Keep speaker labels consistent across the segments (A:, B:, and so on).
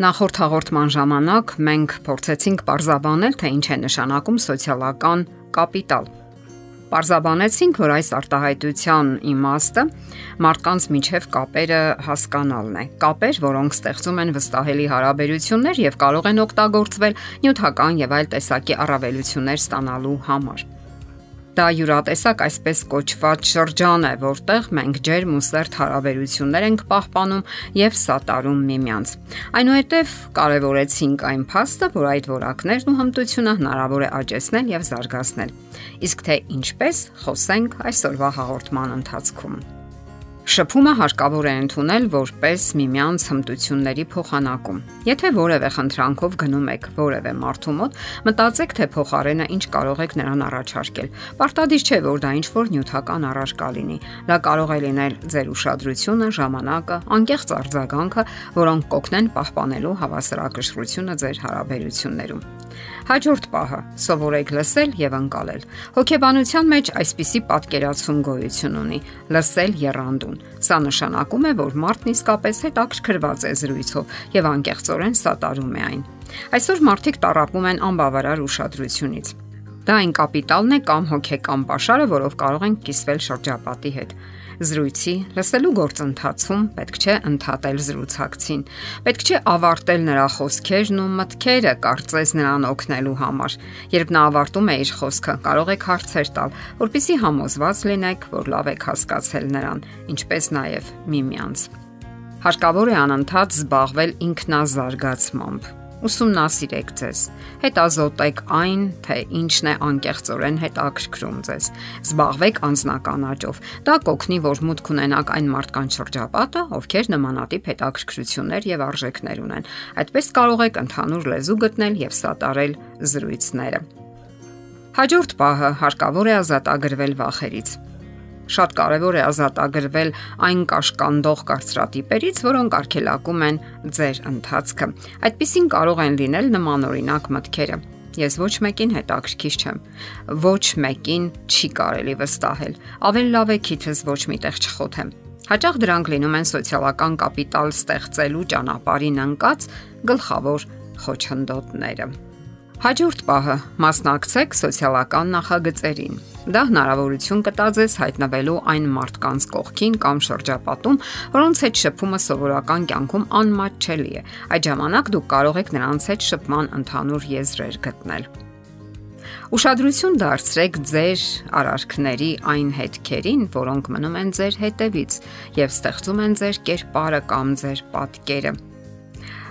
A: Նախորդ հաղորդման ժամանակ մենք փորձեցինք parzabanել, թե ինչ է նշանակում սոցիալական կապիտալ։ Parzabanեցինք, որ այս արտահայտության իմաստը մարդկանց միջև կապերը հասկանալն է։ Կապեր, որոնք ստեղծում են վստահելի հարաբերություններ եւ կարող են օգտագործվել նյութական եւ այլ տեսակի առավելություններ ստանալու համար։ Դա յուրատեսակ այսպես կոչված շրջան է, որտեղ մենք ջերմ ու սերտ հարաբերություններ ենք պահպանում եւ սատարում միմյանց։ Այնուհետև կարևորեցինք այն փաստը, որ այդ որակներն ու հմտությունը հնարավոր է աճեցնել եւ զարգացնել։ Իսկ թե ինչպես, խոսենք այսօրվա հաղորդման ընթացքում։ Շփումը հարկավոր է ընդունել որպես միմյանց հմտությունների փոխանակում։ Եթե որևէ խնդրանքով գնում եք որևէ մարդու մոտ, մտածեք, թե փոխարենը ինչ կարող եք նրան առաջարկել։ Պարտադիր չէ, որ դա ինչ որ նյութական առարկա լինի։ Դա կարող է լինել ձեր ուշադրությունը, ժամանակը, անկեղծ արձագանքը, որոնք կօգնեն պահպանելու հավասարակշռությունը ձեր հարաբերություններում։ Հաջորդ պահը՝ սովորեք լսել եւ անցալել։ Հոգեբանության մեջ այսպիսի պատկերացում գոյություն ունի՝ լսել երանդուն։ Սա նշանակում է, որ մարդն իսկապես հետաքրքրված է զրույցով եւ անկեղծորեն սատարում է այն։ Այսօր մարդիկ տարապում են անբավարար ուշադրությունից։ Դա այն կապիտալն է կամ հոգեկան pašարը, որով կարող են կիսվել շրջապատի հետ զրույցի լսելու գործընթացում պետք չէ ընդհատել զրուցակցին։ Պետք չէ ավարտել նրա խոսքերն ու մտքերը, կարծես նրան օգնելու համար։ Երբ նա ավարտում է իր խոսքը, կարող եք հարցեր տալ, որpիսի համոզված լինեք, որ լավ եք հասկացել նրան, ինչպես նաև միմյանց։ Հարկավոր է անընդհատ զբաղվել ինքնազարգացմամբ ուսումնասիրեք ձեզ։ Հետազոտեք այն, թե ինչն է անկեղծորեն հետաքրքրում ձեզ։ Զբաղվեք անznական աճով։ Դա կօգնի, որ մուտք ունենաք այն մարդկանց շրջապատը, ովքեր նմանատիպ հետաքրքրություններ եւ արժեքներ ունեն։ Այդպես կարող եք ընդհանուր լեզու գտնել եւ սատարել զրույցները։ Հաջորդ պահը հարկավոր է ազատագրվել վախերից շատ կարևոր է ազատագրվել այն կաշկանդող կարծրատիպերից, որոնք արգելակում են ձեր ընթացքը։ Այդտիսին կարող են լինել նմանօրինակ մտքերը։ Ես ոչ մեկին հետաքրքիր չեմ։ Ոչ մեկին չի կարելի վստահել։ Ավելի լավ է քիթս ոչ միտեղ չխոթեմ։ Հաճախ դրանք լինում են սոցիալական կապիտալ ստեղծելու ճանապարհին ընկած գլխավոր խոչընդոտները։ Հաջորդ պահը՝ մասնակցեք սոցիալական նախագծերին Դա հնարավորություն կտա ձեզ հայտնվելու այն մարդկանց կողքին կամ շրջապատում, որոնց հետ շփումը սովորական կյանքում անմատչելի է։ Այդ ժամանակ դուք կարող եք նրանց հետ շփման ընդհանուր եզրեր գտնել։ Ուշադրություն դարձրեք ձեր արարքների այն հետքերին, որոնք մնում են ձեր հետևից եւ ստեղծում են ձեր կերպարը կամ ձեր պատկերը։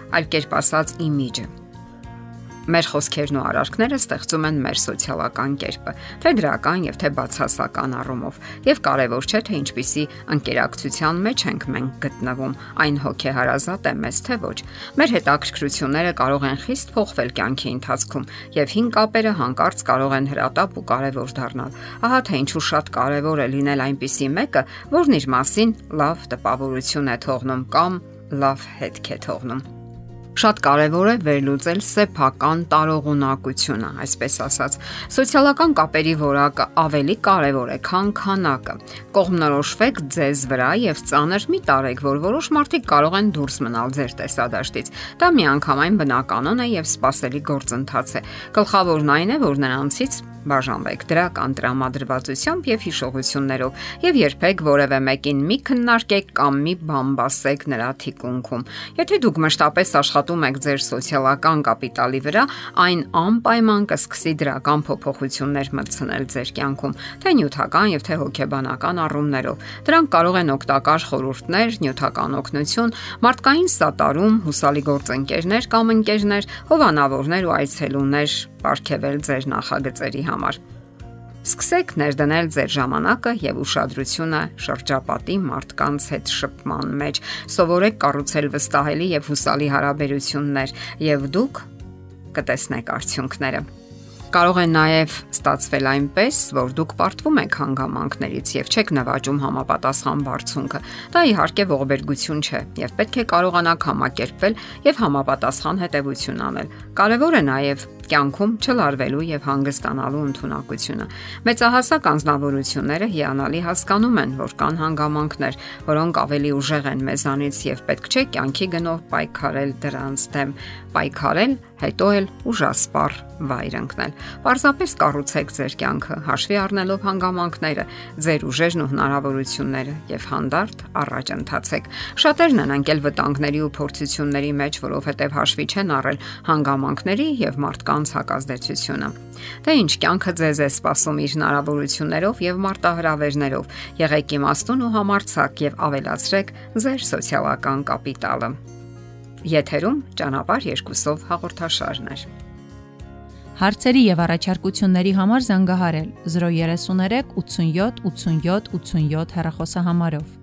A: Այլ կերպ ասած, իմիջը Մեր խոսքերն ու արարքները ստեղծում են մեր սոցիալական կերպը, թե դրական եւ թե բացասական առումով, եւ կարեւոր չէ թե ինչպիսի ընկերակցության մեջ ենք մենք գտնվում, այն հոգեհարազատ է մեզ թե ոչ։ Մեր հետաքրքրությունները կարող են խիստ փոխվել կյանքի ընթացքում եւ հին կապերը հանկարծ կարող են հրատապ ու կարեւոր դառնալ։ Ահա թե ինչու շատ կարեւոր է լինել այնպիսի մեկը, որն իր մասին լավ տպավորություն է թողնում կամ լավ հետք է թողնում։ Շատ կարևոր է վերլուծել սեփական տարողունակությունը, այսպես ասած։ Սոցիալական կապերի որակը ավելի կարևոր է, քան քանակը։ Կողմնորոշվեք ձեզ վրա եւ ծանր մի տարեք, որ որոշ մարդիկ կարող են դուրս մնալ ձեր տեսադաշտից։ Դա միանգամայն բնականon է եւ սпасելի գործընթաց է։ Գլխավորն այն է, որ նրանցից բաժանվեք դրական տրամադրվածությամբ եւ հիշողություններով եւ երբեք որևէ մեկին մի քննարկեք կամ մի բամբասեք նրա թիկունքում։ Եթե դուք մշտապես աշխատում եք ձեր սոցիալական կապիտալի վրա, այն անպայման կսկսի դրական փոփոխություններ մտցնել ձեր կյանքում, թե նյութական եւ թե հոգեբանական առումներով։ Դրանք կարող են օգտակար խորհուրդներ, նյութական օգնություն, մարդկային սատարում, հուսալի գործընկերներ կամ ընկերներ, հովանավորներ ու այցելուներ ապարգևել ձեր նախագծերի համար։ Սկսեք ներդնել ձեր ժամանակը եւ ուշադրությունը շրջապատի մարդկանց հետ շփման մեջ։ Սովորեք կառուցել վստահելի եւ հուսալի հարաբերություններ եւ դուք կտեսնեք արդյունքները։ Կարող է նաև ստացվել այնպես, որ դուք պարտվում եք հանգամանքներից եւ չեք նվաճում համապատասխան բարձունքը։ Դա իհարկե ողբերգություն չէ եւ պետք է կարողանաք համակերպվել եւ համապատասխան հետեւություն անել։ Կարևոր է նաև կյանքում չլարվելու եւ հանգստանալու ընտունակությունը։ Մեծահասակ անznավորությունները հիանալի հասկանում են, որ կան հանգամանքներ, որոնք ավելի ուժեղ են մեզանից եւ պետք չէ կյանքի գնով պայքարել դրանց դեմ, պայքարել, հետո էլ ուժասպառ վայր ընկնել։ Պարզապես կառուցեք ձեր կյանքը, հաշվի առնելով հանգամանքները, ձեր ուժերն ու հնարավորությունները եւ հանդարտ առաջ ընթացեք։ Շատերն են անկել վտանգների ու փորձությունների մեջ, որովհետեւ հաշվի չեն առել հանգամանքների եւ մարդկանց մարդկանց հակազդեցությունը։ Թե ինչ կյանքը ձեզ է սպասում իր հնարավորություններով եւ մարտահրավերներով, եղեք իմաստուն ու համարցակ եւ ավելացրեք ձեր սոցիալական կապիտալը։ Եթերում ճանապարհ երկուսով հաղորդաշարներ։
B: Հարցերի եւ առաջարկությունների համար զանգահարել 033 87 87 87 հեռախոսահամարով։